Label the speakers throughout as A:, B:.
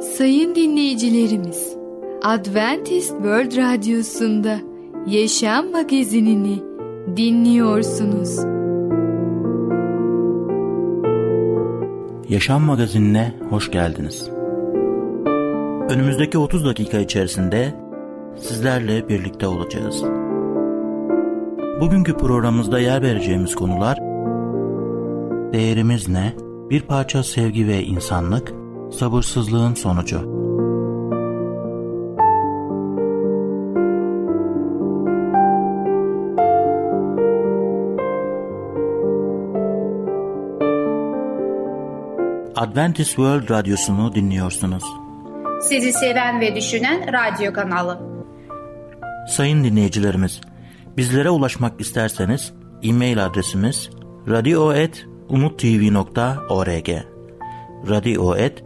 A: Sayın dinleyicilerimiz, Adventist World Radyosu'nda Yaşam Magazinini dinliyorsunuz.
B: Yaşam Magazinine hoş geldiniz. Önümüzdeki 30 dakika içerisinde sizlerle birlikte olacağız. Bugünkü programımızda yer vereceğimiz konular Değerimiz ne? Bir parça sevgi ve insanlık, sabırsızlığın sonucu. Adventist World Radyosu'nu dinliyorsunuz.
C: Sizi seven ve düşünen radyo kanalı.
B: Sayın dinleyicilerimiz, bizlere ulaşmak isterseniz e-mail adresimiz radio.umutv.org radio.umutv.org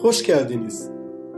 D: hoş geldiniz.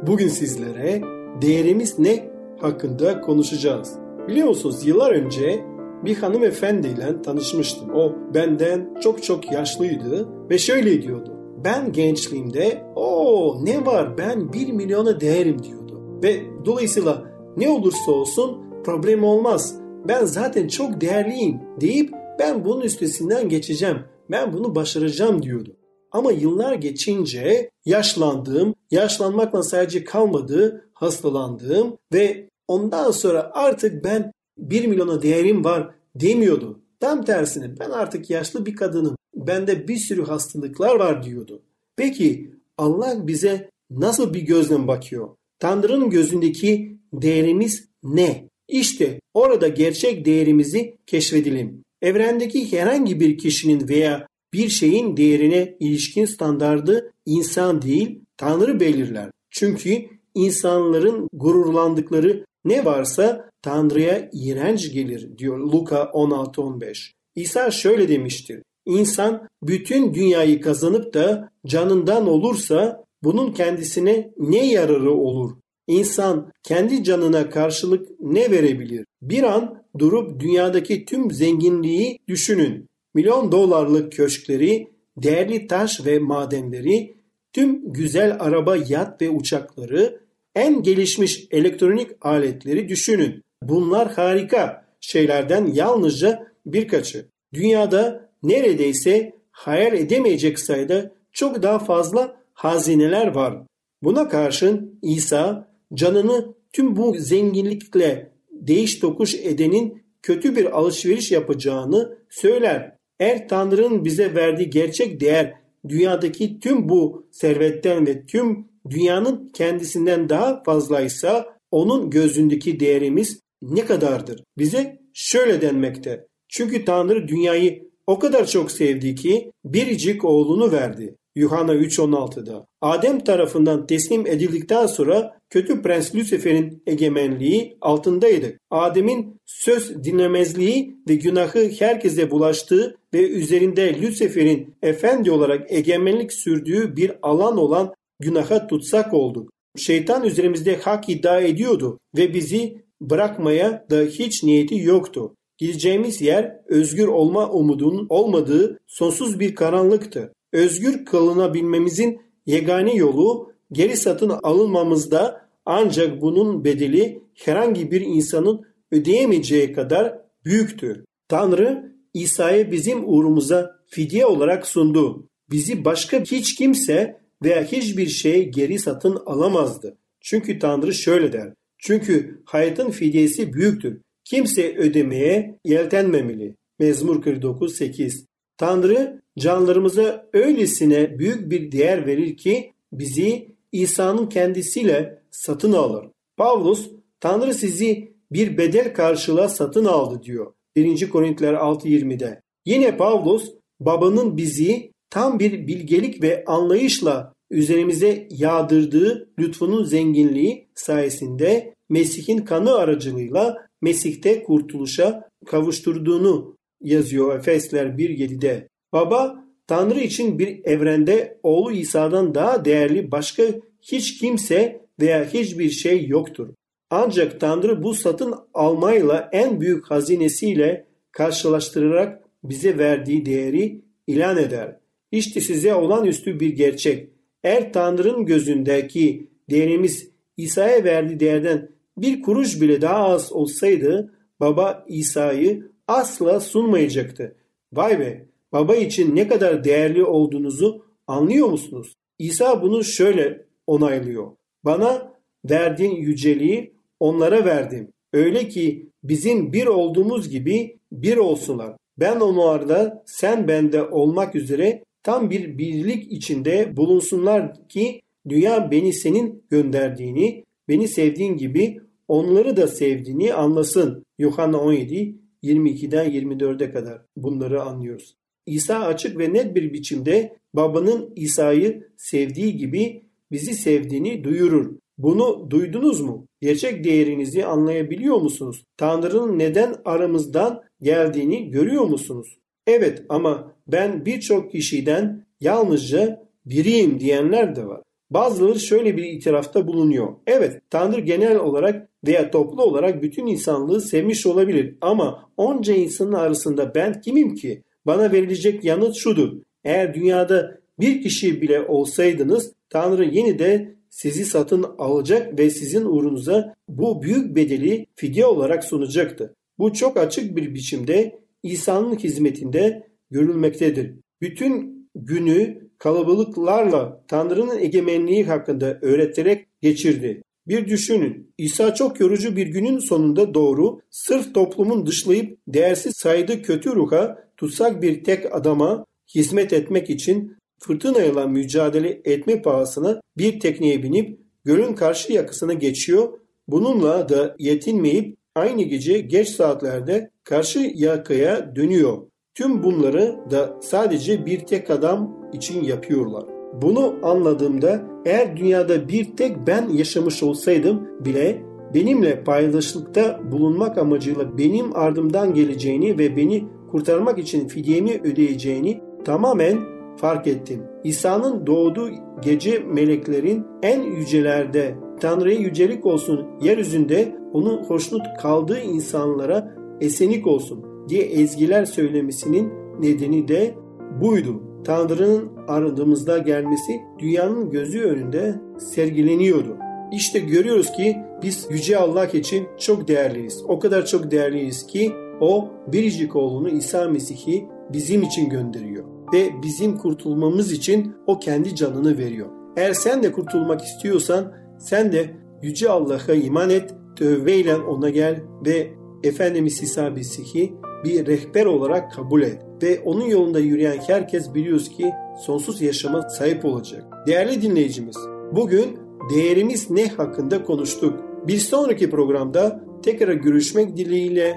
D: Bugün sizlere değerimiz ne hakkında konuşacağız. Biliyor musunuz yıllar önce bir hanımefendiyle tanışmıştım. O benden çok çok yaşlıydı ve şöyle diyordu. Ben gençliğimde o ne var ben bir milyona değerim diyordu. Ve dolayısıyla ne olursa olsun problem olmaz. Ben zaten çok değerliyim deyip ben bunun üstesinden geçeceğim. Ben bunu başaracağım diyordu. Ama yıllar geçince yaşlandığım, yaşlanmakla sadece kalmadı, hastalandığım ve ondan sonra artık ben 1 milyona değerim var demiyordu. Tam tersine ben artık yaşlı bir kadınım. Bende bir sürü hastalıklar var diyordu. Peki Allah bize nasıl bir gözle bakıyor? Tanrı'nın gözündeki değerimiz ne? İşte orada gerçek değerimizi keşfedelim. Evrendeki herhangi bir kişinin veya bir şeyin değerine ilişkin standardı insan değil, Tanrı belirler. Çünkü insanların gururlandıkları ne varsa Tanrı'ya iğrenç gelir diyor Luka 16-15. İsa şöyle demiştir. İnsan bütün dünyayı kazanıp da canından olursa bunun kendisine ne yararı olur? İnsan kendi canına karşılık ne verebilir? Bir an durup dünyadaki tüm zenginliği düşünün. Milyon dolarlık köşkleri, değerli taş ve madenleri, tüm güzel araba, yat ve uçakları, en gelişmiş elektronik aletleri düşünün. Bunlar harika şeylerden yalnızca birkaçı. Dünyada neredeyse hayal edemeyecek sayıda çok daha fazla hazineler var. Buna karşın İsa canını tüm bu zenginlikle değiş tokuş edenin kötü bir alışveriş yapacağını söyler. Eğer Tanrı'nın bize verdiği gerçek değer dünyadaki tüm bu servetten ve tüm dünyanın kendisinden daha fazlaysa onun gözündeki değerimiz ne kadardır? Bize şöyle denmekte. Çünkü Tanrı dünyayı o kadar çok sevdi ki biricik oğlunu verdi. Yuhanna 3.16'da. Adem tarafından teslim edildikten sonra kötü prens Lucifer'in egemenliği altındaydı. Adem'in söz dinlemezliği ve günahı herkese bulaştığı ve üzerinde Lucifer'in efendi olarak egemenlik sürdüğü bir alan olan günaha tutsak olduk. Şeytan üzerimizde hak iddia ediyordu ve bizi bırakmaya da hiç niyeti yoktu. Gideceğimiz yer özgür olma umudunun olmadığı sonsuz bir karanlıktı özgür kılınabilmemizin yegane yolu geri satın alınmamızda ancak bunun bedeli herhangi bir insanın ödeyemeyeceği kadar büyüktü. Tanrı İsa'yı bizim uğrumuza fidye olarak sundu. Bizi başka hiç kimse veya hiçbir şey geri satın alamazdı. Çünkü Tanrı şöyle der. Çünkü hayatın fidyesi büyüktür. Kimse ödemeye yeltenmemeli. Mezmur 49 8. Tanrı canlarımıza öylesine büyük bir değer verir ki bizi İsa'nın kendisiyle satın alır. Pavlus, Tanrı sizi bir bedel karşılığa satın aldı diyor. 1. Korintiler 6.20'de. Yine Pavlus, babanın bizi tam bir bilgelik ve anlayışla üzerimize yağdırdığı lütfunun zenginliği sayesinde Mesih'in kanı aracılığıyla Mesih'te kurtuluşa kavuşturduğunu yazıyor Efesler 1.7'de. Baba Tanrı için bir evrende oğlu İsa'dan daha değerli başka hiç kimse veya hiçbir şey yoktur. Ancak Tanrı bu satın almayla en büyük hazinesiyle karşılaştırarak bize verdiği değeri ilan eder. İşte size olan üstü bir gerçek. Eğer Tanrı'nın gözündeki değerimiz İsa'ya verdiği değerden bir kuruş bile daha az olsaydı baba İsa'yı asla sunmayacaktı. Vay be baba için ne kadar değerli olduğunuzu anlıyor musunuz? İsa bunu şöyle onaylıyor. Bana verdiğin yüceliği onlara verdim. Öyle ki bizim bir olduğumuz gibi bir olsunlar. Ben onlarda sen bende olmak üzere tam bir birlik içinde bulunsunlar ki dünya beni senin gönderdiğini, beni sevdiğin gibi onları da sevdiğini anlasın. Yuhanna 17 22'den 24'e kadar bunları anlıyoruz. İsa açık ve net bir biçimde babanın İsa'yı sevdiği gibi bizi sevdiğini duyurur. Bunu duydunuz mu? Gerçek değerinizi anlayabiliyor musunuz? Tanrı'nın neden aramızdan geldiğini görüyor musunuz? Evet ama ben birçok kişiden yalnızca biriyim diyenler de var. Bazıları şöyle bir itirafta bulunuyor. Evet Tanrı genel olarak veya toplu olarak bütün insanlığı sevmiş olabilir ama onca insanın arasında ben kimim ki? Bana verilecek yanıt şudur. Eğer dünyada bir kişi bile olsaydınız Tanrı yine de sizi satın alacak ve sizin uğrunuza bu büyük bedeli fidye olarak sunacaktı. Bu çok açık bir biçimde İsa'nın hizmetinde görülmektedir. Bütün günü kalabalıklarla Tanrı'nın egemenliği hakkında öğreterek geçirdi. Bir düşünün. İsa çok yorucu bir günün sonunda doğru, sırf toplumun dışlayıp değersiz saydığı kötü ruha, tutsak bir tek adama hizmet etmek için fırtınayla mücadele etme pahasına bir tekneye binip gölün karşı yakasına geçiyor. Bununla da yetinmeyip aynı gece geç saatlerde karşı yakaya dönüyor. Tüm bunları da sadece bir tek adam için yapıyorlar. Bunu anladığımda eğer dünyada bir tek ben yaşamış olsaydım bile benimle paylaşılıkta bulunmak amacıyla benim ardımdan geleceğini ve beni kurtarmak için fidyemi ödeyeceğini tamamen fark ettim. İsa'nın doğduğu gece meleklerin en yücelerde Tanrı'ya yücelik olsun yeryüzünde onun hoşnut kaldığı insanlara esenik olsun diye ezgiler söylemesinin nedeni de buydu. Tanrı'nın aradığımızda gelmesi dünyanın gözü önünde sergileniyordu. İşte görüyoruz ki biz Yüce Allah için çok değerliyiz. O kadar çok değerliyiz ki o biricik oğlunu İsa Mesih'i bizim için gönderiyor. Ve bizim kurtulmamız için o kendi canını veriyor. Eğer sen de kurtulmak istiyorsan sen de Yüce Allah'a iman et, tövbeyle ona gel ve Efendimiz İsa Mesih'i bir rehber olarak kabul et. Ve onun yolunda yürüyen herkes biliyoruz ki sonsuz yaşama sahip olacak. Değerli dinleyicimiz, bugün değerimiz ne hakkında konuştuk. Bir sonraki programda tekrar görüşmek dileğiyle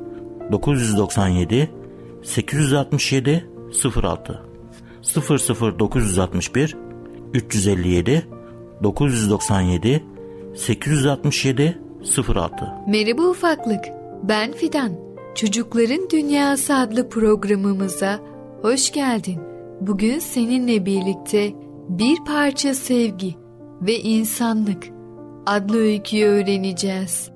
B: 997 867 06 00961 357 997 867 06
A: Merhaba ufaklık. Ben Fidan. Çocukların Dünyası adlı programımıza hoş geldin. Bugün seninle birlikte bir parça sevgi ve insanlık adlı öyküyü öğreneceğiz.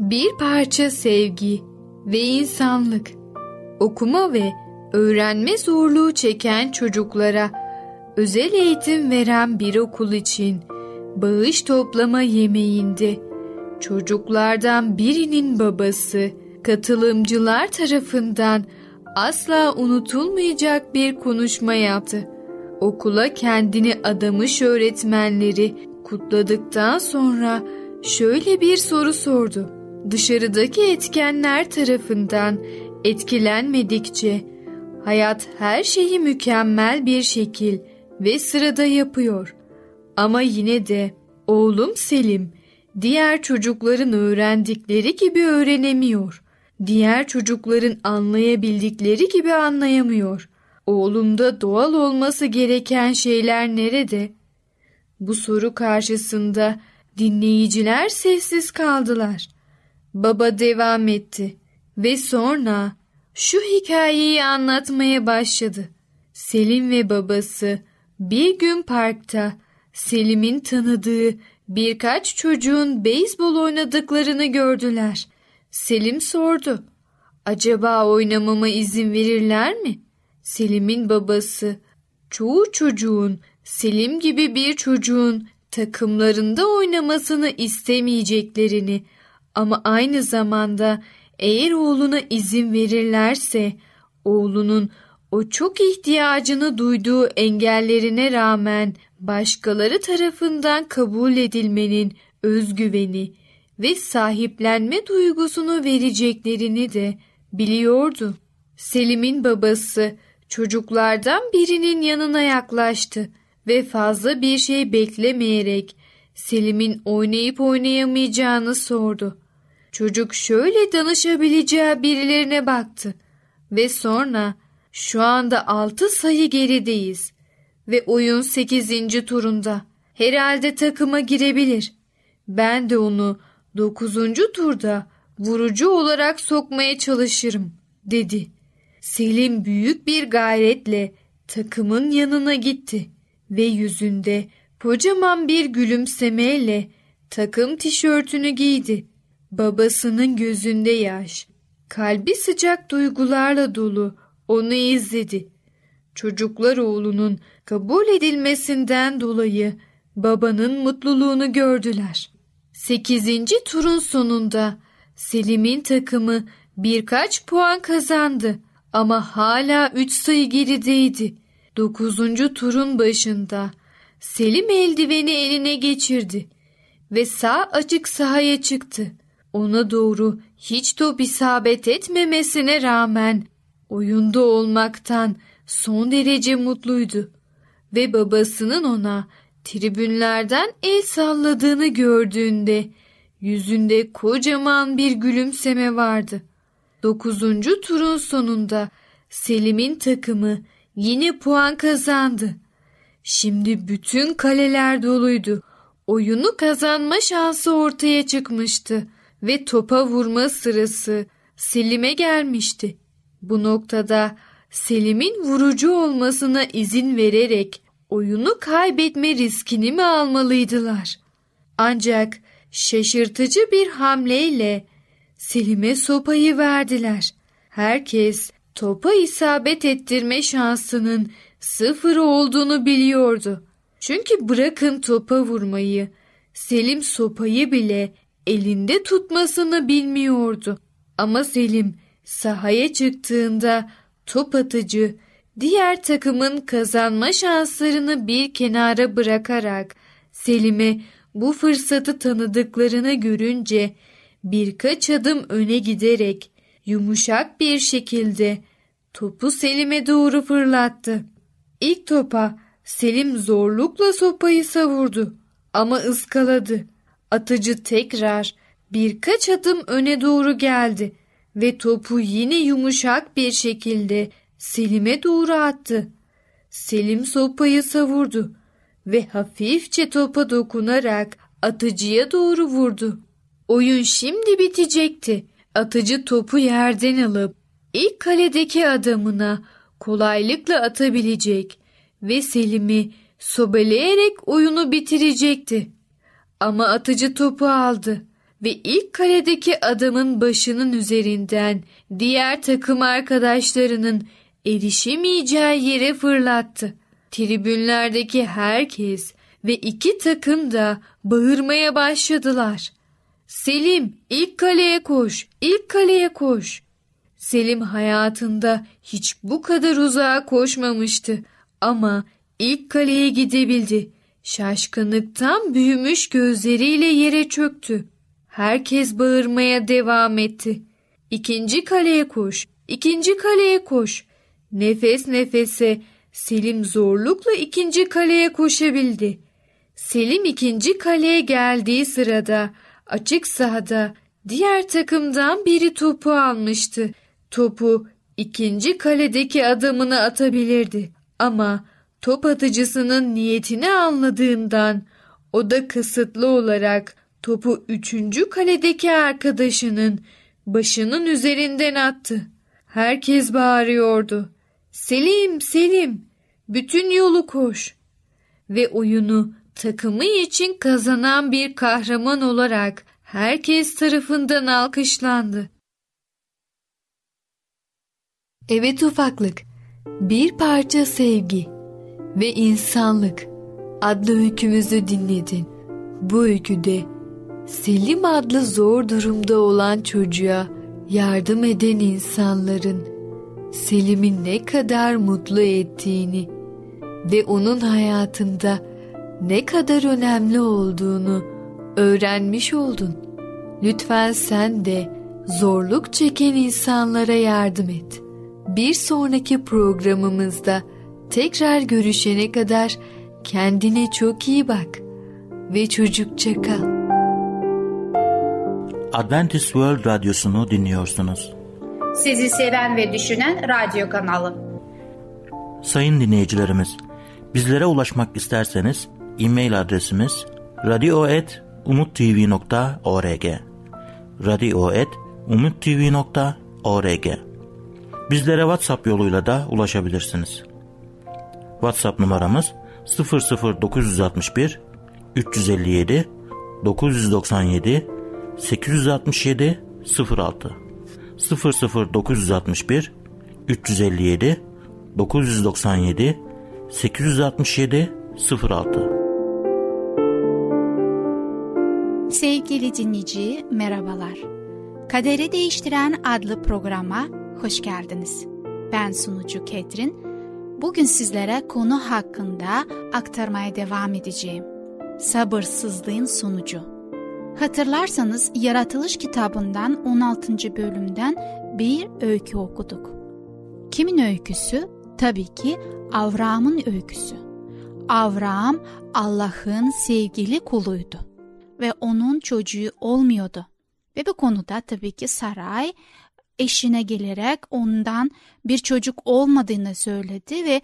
A: Bir parça sevgi ve insanlık okuma ve öğrenme zorluğu çeken çocuklara özel eğitim veren bir okul için bağış toplama yemeğinde çocuklardan birinin babası katılımcılar tarafından asla unutulmayacak bir konuşma yaptı. Okula kendini adamış öğretmenleri kutladıktan sonra şöyle bir soru sordu. Dışarıdaki etkenler tarafından etkilenmedikçe hayat her şeyi mükemmel bir şekil ve sırada yapıyor. Ama yine de oğlum Selim diğer çocukların öğrendikleri gibi öğrenemiyor. Diğer çocukların anlayabildikleri gibi anlayamıyor. Oğlumda doğal olması gereken şeyler nerede? Bu soru karşısında dinleyiciler sessiz kaldılar. Baba devam etti ve sonra şu hikayeyi anlatmaya başladı. Selim ve babası bir gün parkta Selim'in tanıdığı birkaç çocuğun beyzbol oynadıklarını gördüler. Selim sordu. Acaba oynamama izin verirler mi? Selim'in babası çoğu çocuğun Selim gibi bir çocuğun takımlarında oynamasını istemeyeceklerini ama aynı zamanda eğer oğluna izin verirlerse oğlunun o çok ihtiyacını duyduğu engellerine rağmen başkaları tarafından kabul edilmenin özgüveni ve sahiplenme duygusunu vereceklerini de biliyordu. Selim'in babası çocuklardan birinin yanına yaklaştı ve fazla bir şey beklemeyerek Selim'in oynayıp oynayamayacağını sordu. Çocuk şöyle danışabileceği birilerine baktı ve sonra şu anda altı sayı gerideyiz ve oyun sekizinci turunda. Herhalde takıma girebilir. Ben de onu dokuzuncu turda vurucu olarak sokmaya çalışırım dedi. Selim büyük bir gayretle takımın yanına gitti ve yüzünde kocaman bir gülümsemeyle takım tişörtünü giydi. Babasının gözünde yaş, kalbi sıcak duygularla dolu onu izledi. Çocuklar oğlunun kabul edilmesinden dolayı babanın mutluluğunu gördüler. Sekizinci turun sonunda Selim'in takımı birkaç puan kazandı ama hala üç sayı gerideydi. Dokuzuncu turun başında Selim eldiveni eline geçirdi ve sağ açık sahaya çıktı. Ona doğru hiç top isabet etmemesine rağmen oyunda olmaktan son derece mutluydu ve babasının ona tribünlerden el salladığını gördüğünde yüzünde kocaman bir gülümseme vardı. Dokuzuncu turun sonunda Selim'in takımı yine puan kazandı. Şimdi bütün kaleler doluydu. Oyunu kazanma şansı ortaya çıkmıştı ve topa vurma sırası Selim'e gelmişti. Bu noktada Selim'in vurucu olmasına izin vererek oyunu kaybetme riskini mi almalıydılar? Ancak şaşırtıcı bir hamleyle Selim'e sopayı verdiler. Herkes topa isabet ettirme şansının sıfır olduğunu biliyordu. Çünkü bırakın topa vurmayı, Selim sopayı bile elinde tutmasını bilmiyordu. Ama Selim sahaya çıktığında top atıcı diğer takımın kazanma şanslarını bir kenara bırakarak Selim'e bu fırsatı tanıdıklarını görünce birkaç adım öne giderek yumuşak bir şekilde topu Selim'e doğru fırlattı. İlk topa Selim zorlukla sopayı savurdu ama ıskaladı. Atıcı tekrar birkaç adım öne doğru geldi ve topu yine yumuşak bir şekilde Selim'e doğru attı. Selim sopayı savurdu ve hafifçe topa dokunarak atıcıya doğru vurdu. Oyun şimdi bitecekti. Atıcı topu yerden alıp ilk kaledeki adamına kolaylıkla atabilecek ve Selim'i sobeleyerek oyunu bitirecekti. Ama atıcı topu aldı ve ilk kaledeki adamın başının üzerinden diğer takım arkadaşlarının erişemeyeceği yere fırlattı. Tribünlerdeki herkes ve iki takım da bağırmaya başladılar. Selim ilk kaleye koş, ilk kaleye koş. Selim hayatında hiç bu kadar uzağa koşmamıştı ama ilk kaleye gidebildi. Şaşkınlıktan büyümüş gözleriyle yere çöktü. Herkes bağırmaya devam etti. İkinci kaleye koş, ikinci kaleye koş. Nefes nefese Selim zorlukla ikinci kaleye koşabildi. Selim ikinci kaleye geldiği sırada açık sahada diğer takımdan biri topu almıştı. Topu ikinci kaledeki adamını atabilirdi ama top atıcısının niyetini anladığından o da kısıtlı olarak topu üçüncü kaledeki arkadaşının başının üzerinden attı. Herkes bağırıyordu. Selim, Selim, bütün yolu koş. Ve oyunu takımı için kazanan bir kahraman olarak herkes tarafından alkışlandı. Evet ufaklık, bir parça sevgi ve insanlık adlı öykümüzü dinledin. Bu öyküde Selim adlı zor durumda olan çocuğa yardım eden insanların Selim'i ne kadar mutlu ettiğini ve onun hayatında ne kadar önemli olduğunu öğrenmiş oldun. Lütfen sen de zorluk çeken insanlara yardım et. Bir sonraki programımızda tekrar görüşene kadar kendine çok iyi bak ve çocukça kal.
B: Adventist World Radyosu'nu dinliyorsunuz.
C: Sizi seven ve düşünen radyo kanalı.
B: Sayın dinleyicilerimiz, bizlere ulaşmak isterseniz e-mail adresimiz radio.umutv.org radio.umutv.org Bizlere WhatsApp yoluyla da ulaşabilirsiniz. WhatsApp numaramız 00961 357 997 867 06 00961 357 997 867 06
E: Sevgili dinleyici merhabalar. Kaderi Değiştiren adlı programa hoş geldiniz. Ben sunucu Ketrin. Bugün sizlere konu hakkında aktarmaya devam edeceğim. Sabırsızlığın sonucu. Hatırlarsanız Yaratılış kitabından 16. bölümden bir öykü okuduk. Kimin öyküsü? Tabii ki Avraam'ın öyküsü. Avraam Allah'ın sevgili kuluydu ve onun çocuğu olmuyordu. Ve bu konuda tabii ki Saray eşine gelerek ondan bir çocuk olmadığını söyledi ve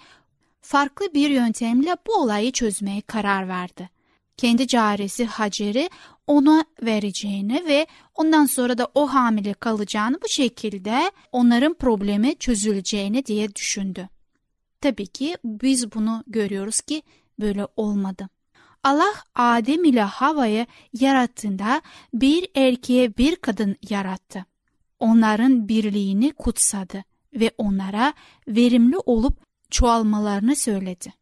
E: farklı bir yöntemle bu olayı çözmeye karar verdi. Kendi caresi Hacer'i ona vereceğini ve ondan sonra da o hamile kalacağını bu şekilde onların problemi çözüleceğini diye düşündü. Tabii ki biz bunu görüyoruz ki böyle olmadı. Allah Adem ile Hava'yı yarattığında bir erkeğe bir kadın yarattı. Onların birliğini kutsadı ve onlara verimli olup çoğalmalarını söyledi.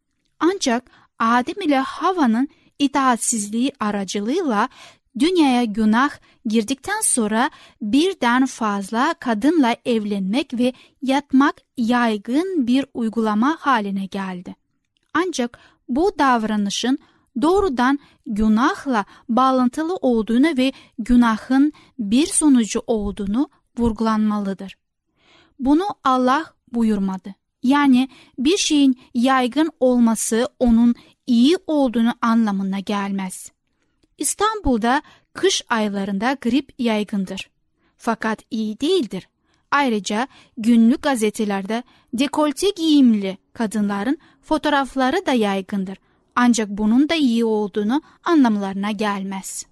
E: Ancak Adem ile Hava'nın itaatsizliği aracılığıyla dünyaya günah girdikten sonra birden fazla kadınla evlenmek ve yatmak yaygın bir uygulama haline geldi. Ancak bu davranışın doğrudan günahla bağlantılı olduğunu ve günahın bir sonucu olduğunu vurgulanmalıdır. Bunu Allah buyurmadı. Yani bir şeyin yaygın olması onun iyi olduğunu anlamına gelmez. İstanbul'da kış aylarında grip yaygındır. Fakat iyi değildir. Ayrıca günlük gazetelerde dekolte giyimli kadınların fotoğrafları da yaygındır. Ancak bunun da iyi olduğunu anlamlarına gelmez.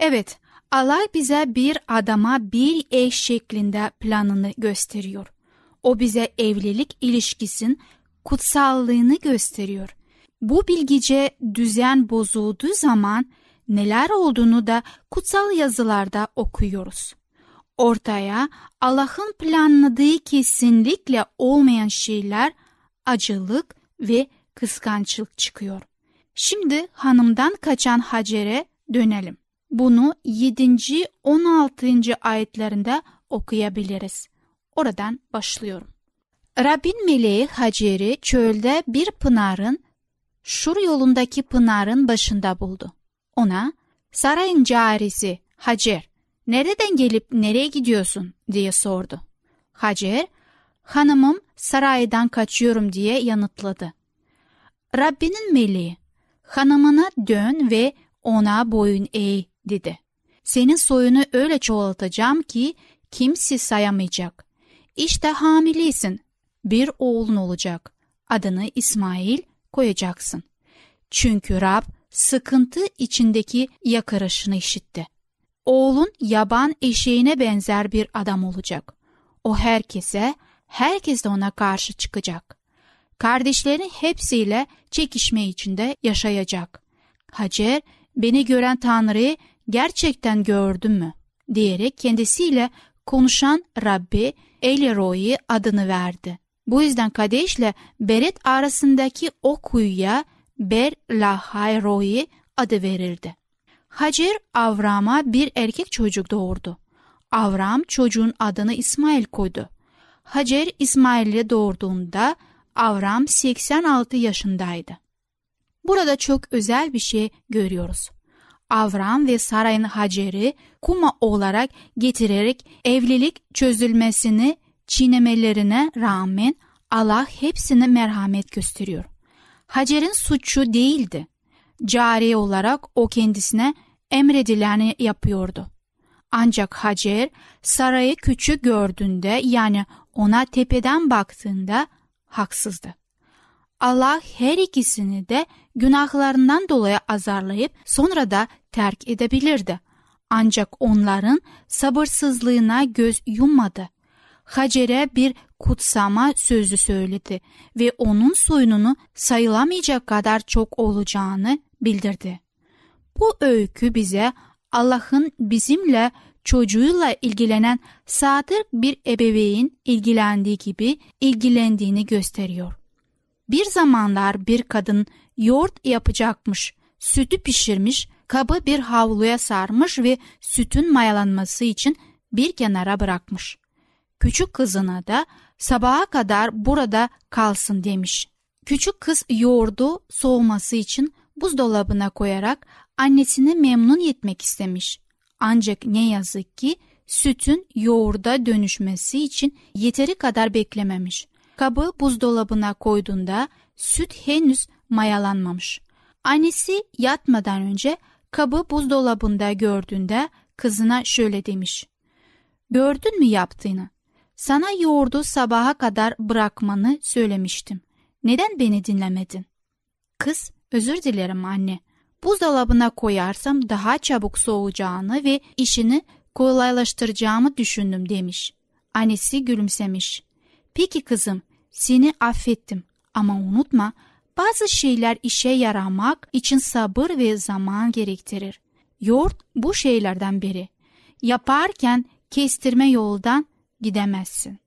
E: Evet, Allah bize bir adama bir eş şeklinde planını gösteriyor. O bize evlilik ilişkisinin kutsallığını gösteriyor. Bu bilgice düzen bozulduğu zaman neler olduğunu da kutsal yazılarda okuyoruz. Ortaya Allah'ın planladığı kesinlikle olmayan şeyler acılık ve kıskançlık çıkıyor. Şimdi hanımdan kaçan Hacer'e dönelim. Bunu 7. 16. ayetlerinde okuyabiliriz. Oradan başlıyorum. Rabbin meleği Hacer'i çölde bir pınarın Şur yolundaki pınarın başında buldu. Ona sarayın carisi Hacer nereden gelip nereye gidiyorsun diye sordu. Hacer hanımım saraydan kaçıyorum diye yanıtladı. Rabbinin meleği hanımına dön ve ona boyun eğ dedi. Senin soyunu öyle çoğaltacağım ki kimse sayamayacak. İşte hamileysin. Bir oğlun olacak. Adını İsmail koyacaksın. Çünkü Rab sıkıntı içindeki yakarışını işitti. Oğlun yaban eşeğine benzer bir adam olacak. O herkese, herkes de ona karşı çıkacak. Kardeşlerin hepsiyle çekişme içinde yaşayacak. Hacer, beni gören Tanrı'yı gerçekten gördün mü? diyerek kendisiyle konuşan Rabbi Elroy adını verdi. Bu yüzden Kadeş ile Beret arasındaki o kuyuya Ber Lahayroy adı verildi. Hacer Avram'a bir erkek çocuk doğurdu. Avram çocuğun adını İsmail koydu. Hacer İsmail'i doğurduğunda Avram 86 yaşındaydı. Burada çok özel bir şey görüyoruz. Avram ve Saray'ın Hacer'i kuma olarak getirerek evlilik çözülmesini çiğnemelerine rağmen Allah hepsine merhamet gösteriyor. Hacer'in suçu değildi. Cariye olarak o kendisine emredileni yapıyordu. Ancak Hacer sarayı küçük gördüğünde yani ona tepeden baktığında haksızdı. Allah her ikisini de günahlarından dolayı azarlayıp sonra da terk edebilirdi. Ancak onların sabırsızlığına göz yummadı. Hacer'e bir kutsama sözü söyledi ve onun soyununu sayılamayacak kadar çok olacağını bildirdi. Bu öykü bize Allah'ın bizimle çocuğuyla ilgilenen sadık bir ebeveyn ilgilendiği gibi ilgilendiğini gösteriyor. Bir zamanlar bir kadın yoğurt yapacakmış, sütü pişirmiş, kabı bir havluya sarmış ve sütün mayalanması için bir kenara bırakmış. Küçük kızına da sabaha kadar burada kalsın demiş. Küçük kız yoğurdu soğuması için buzdolabına koyarak annesini memnun etmek istemiş. Ancak ne yazık ki sütün yoğurda dönüşmesi için yeteri kadar beklememiş. Kabı buzdolabına koyduğunda süt henüz mayalanmamış. Annesi yatmadan önce kabı buzdolabında gördüğünde kızına şöyle demiş. Gördün mü yaptığını? Sana yoğurdu sabaha kadar bırakmanı söylemiştim. Neden beni dinlemedin? Kız, özür dilerim anne. Buzdolabına koyarsam daha çabuk soğuyacağını ve işini kolaylaştıracağımı düşündüm demiş. Annesi gülümsemiş. Peki kızım, seni affettim ama unutma bazı şeyler işe yaramak için sabır ve zaman gerektirir. Yoğurt bu şeylerden biri. Yaparken kestirme yoldan gidemezsin.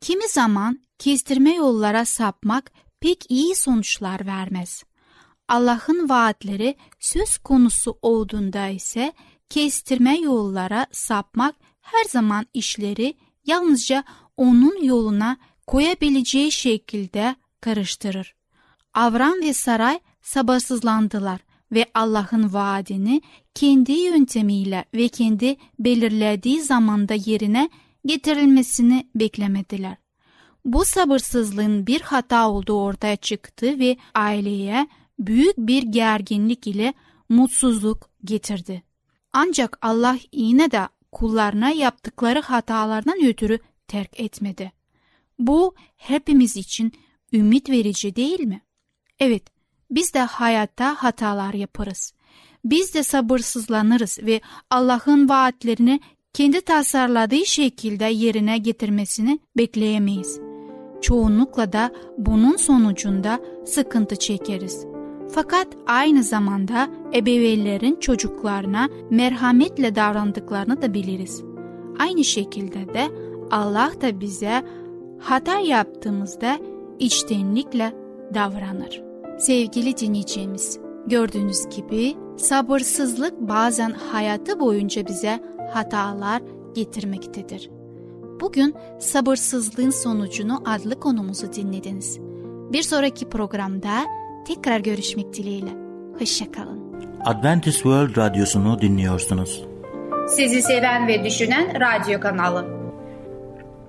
E: Kimi zaman kestirme yollara sapmak pek iyi sonuçlar vermez. Allah'ın vaatleri söz konusu olduğunda ise kestirme yollara sapmak her zaman işleri yalnızca onun yoluna koyabileceği şekilde karıştırır. Avram ve Saray sabırsızlandılar ve Allah'ın vaadini kendi yöntemiyle ve kendi belirlediği zamanda yerine getirilmesini beklemediler. Bu sabırsızlığın bir hata olduğu ortaya çıktı ve aileye büyük bir gerginlik ile mutsuzluk getirdi. Ancak Allah yine de kullarına yaptıkları hatalardan ötürü terk etmedi. Bu hepimiz için ümit verici değil mi? Evet, biz de hayatta hatalar yaparız. Biz de sabırsızlanırız ve Allah'ın vaatlerini kendi tasarladığı şekilde yerine getirmesini bekleyemeyiz. Çoğunlukla da bunun sonucunda sıkıntı çekeriz. Fakat aynı zamanda ebeveynlerin çocuklarına merhametle davrandıklarını da biliriz. Aynı şekilde de Allah da bize hata yaptığımızda içtenlikle davranır. Sevgili dinleyicimiz, gördüğünüz gibi sabırsızlık bazen hayatı boyunca bize hatalar getirmektedir. Bugün sabırsızlığın sonucunu adlı konumuzu dinlediniz. Bir sonraki programda tekrar görüşmek dileğiyle. Hoşçakalın.
B: Adventist World Radyosu'nu dinliyorsunuz.
C: Sizi seven ve düşünen radyo kanalı.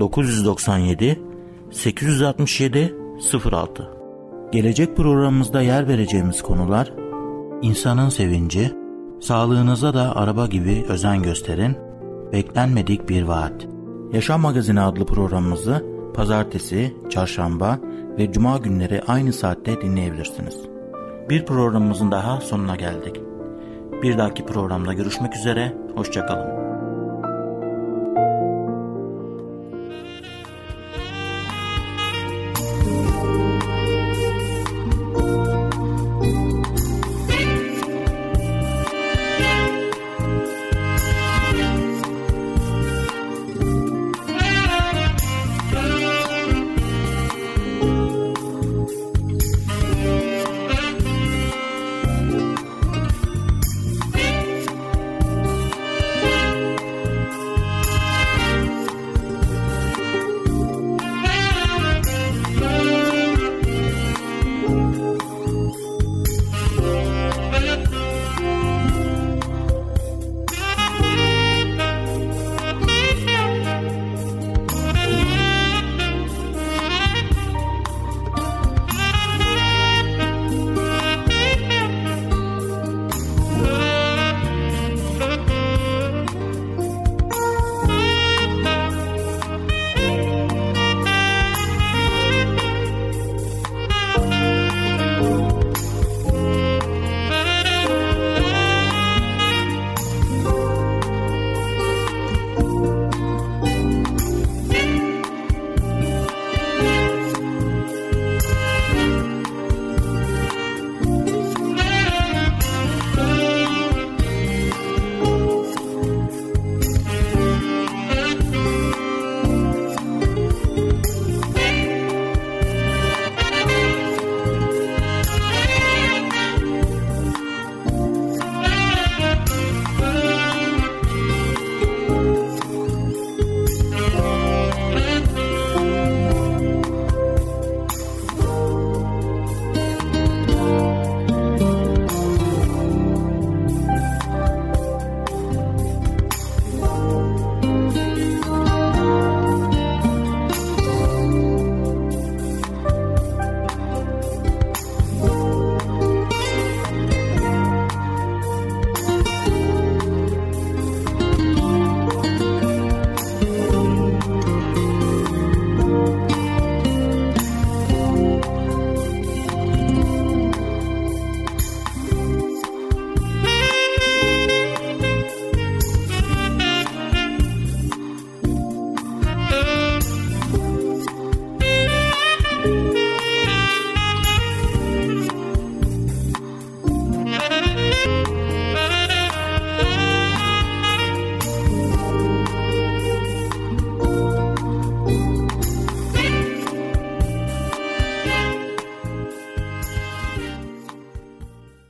B: 997 867 06 Gelecek programımızda yer vereceğimiz konular insanın sevinci, sağlığınıza da araba gibi özen gösterin, beklenmedik bir vaat. Yaşam Magazini adlı programımızı pazartesi, çarşamba ve cuma günleri aynı saatte dinleyebilirsiniz. Bir programımızın daha sonuna geldik. Bir dahaki programda görüşmek üzere, hoşçakalın.